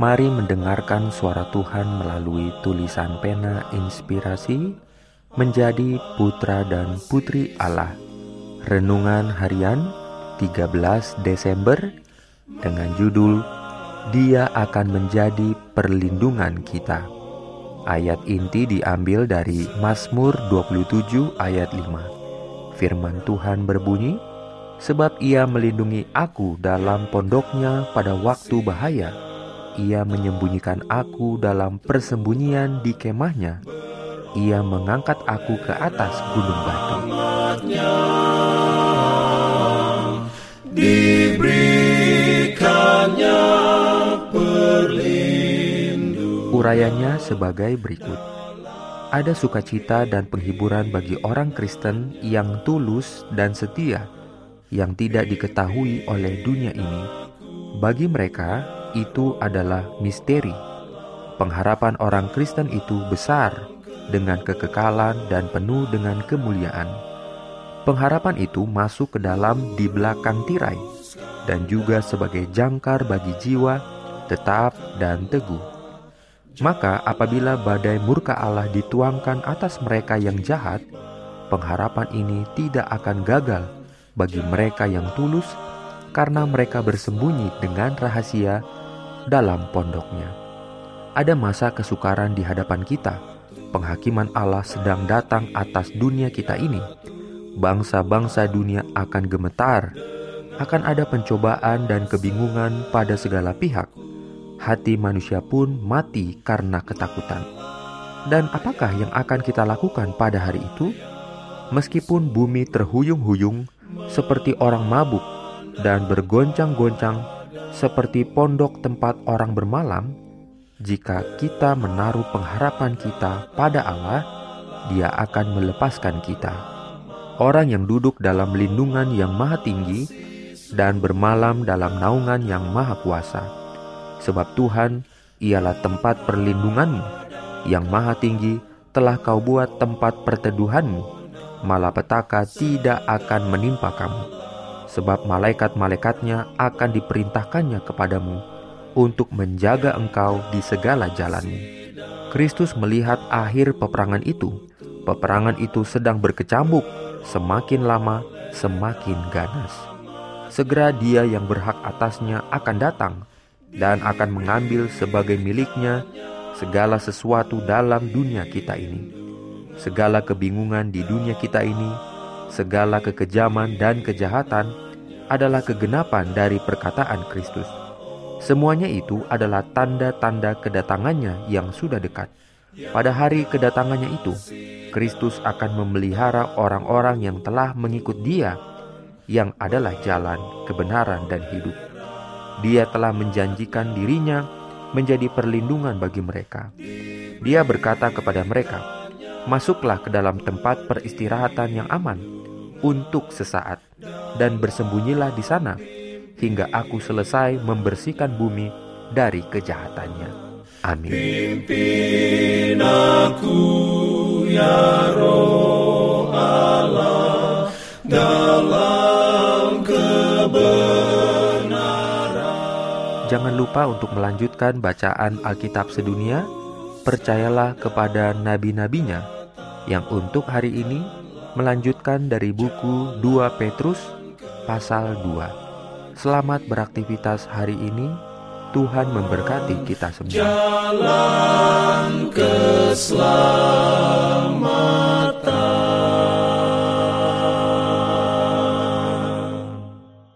Mari mendengarkan suara Tuhan melalui tulisan pena inspirasi menjadi putra dan putri Allah. Renungan harian 13 Desember dengan judul Dia akan menjadi perlindungan kita. Ayat inti diambil dari Mazmur 27 ayat 5. Firman Tuhan berbunyi, Sebab ia melindungi aku dalam pondoknya pada waktu bahaya ia menyembunyikan aku dalam persembunyian di kemahnya. Ia mengangkat aku ke atas gunung batu. Urayanya sebagai berikut. Ada sukacita dan penghiburan bagi orang Kristen yang tulus dan setia yang tidak diketahui oleh dunia ini. Bagi mereka, itu adalah misteri. Pengharapan orang Kristen itu besar, dengan kekekalan dan penuh dengan kemuliaan. Pengharapan itu masuk ke dalam di belakang tirai, dan juga sebagai jangkar bagi jiwa tetap dan teguh. Maka, apabila badai murka Allah dituangkan atas mereka yang jahat, pengharapan ini tidak akan gagal bagi mereka yang tulus, karena mereka bersembunyi dengan rahasia dalam pondoknya. Ada masa kesukaran di hadapan kita. Penghakiman Allah sedang datang atas dunia kita ini. Bangsa-bangsa dunia akan gemetar. Akan ada pencobaan dan kebingungan pada segala pihak. Hati manusia pun mati karena ketakutan. Dan apakah yang akan kita lakukan pada hari itu? Meskipun bumi terhuyung-huyung seperti orang mabuk dan bergoncang-goncang seperti pondok tempat orang bermalam, jika kita menaruh pengharapan kita pada Allah, Dia akan melepaskan kita. Orang yang duduk dalam lindungan yang maha tinggi dan bermalam dalam naungan yang maha kuasa. Sebab Tuhan ialah tempat perlindunganmu, yang maha tinggi telah kau buat tempat perteduhanmu, malapetaka tidak akan menimpa kamu sebab malaikat-malaikatnya akan diperintahkannya kepadamu untuk menjaga engkau di segala jalanmu. Kristus melihat akhir peperangan itu. Peperangan itu sedang berkecambuk, semakin lama semakin ganas. Segera dia yang berhak atasnya akan datang dan akan mengambil sebagai miliknya segala sesuatu dalam dunia kita ini. Segala kebingungan di dunia kita ini segala kekejaman dan kejahatan adalah kegenapan dari perkataan Kristus. Semuanya itu adalah tanda-tanda kedatangannya yang sudah dekat. Pada hari kedatangannya itu, Kristus akan memelihara orang-orang yang telah mengikut Dia, yang adalah jalan, kebenaran, dan hidup. Dia telah menjanjikan dirinya menjadi perlindungan bagi mereka. Dia berkata kepada mereka, "Masuklah ke dalam tempat peristirahatan yang aman." Untuk sesaat, dan bersembunyilah di sana hingga aku selesai membersihkan bumi dari kejahatannya. Amin. Pimpin aku ya roh Allah dalam kebenaran. Jangan lupa untuk melanjutkan bacaan Alkitab sedunia. Percayalah kepada nabi-nabinya yang untuk hari ini melanjutkan dari buku 2 Petrus pasal 2. Selamat beraktivitas hari ini. Tuhan memberkati kita semua. Jalan keselamatan.